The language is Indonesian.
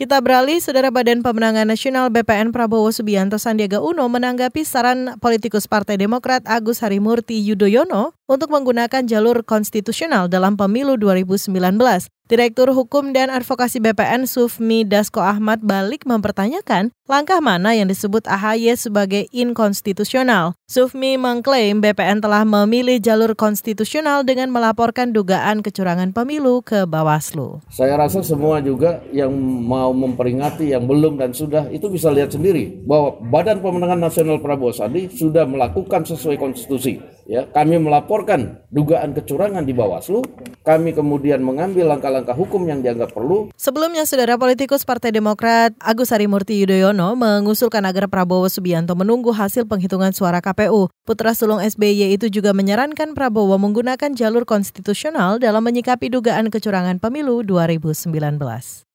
Kita beralih, Saudara Badan Pemenangan Nasional BPN Prabowo Subianto Sandiaga Uno menanggapi saran politikus Partai Demokrat Agus Harimurti Yudhoyono untuk menggunakan jalur konstitusional dalam pemilu 2019. Direktur Hukum dan Advokasi BPN Sufmi Dasko Ahmad balik mempertanyakan langkah mana yang disebut AHY sebagai inkonstitusional. Sufmi mengklaim BPN telah memilih jalur konstitusional dengan melaporkan dugaan kecurangan pemilu ke Bawaslu. Saya rasa semua juga yang mau memperingati yang belum dan sudah itu bisa lihat sendiri bahwa Badan Pemenangan Nasional Prabowo Sandi sudah melakukan sesuai konstitusi. Ya, kami melaporkan dugaan kecurangan di Bawaslu, kami kemudian mengambil langkah-langkah hukum yang dianggap perlu. Sebelumnya, saudara politikus Partai Demokrat Agus Harimurti Yudhoyono mengusulkan agar Prabowo Subianto menunggu hasil penghitungan suara KPU. Putra sulung SBY itu juga menyarankan Prabowo menggunakan jalur konstitusional dalam menyikapi dugaan kecurangan pemilu 2019.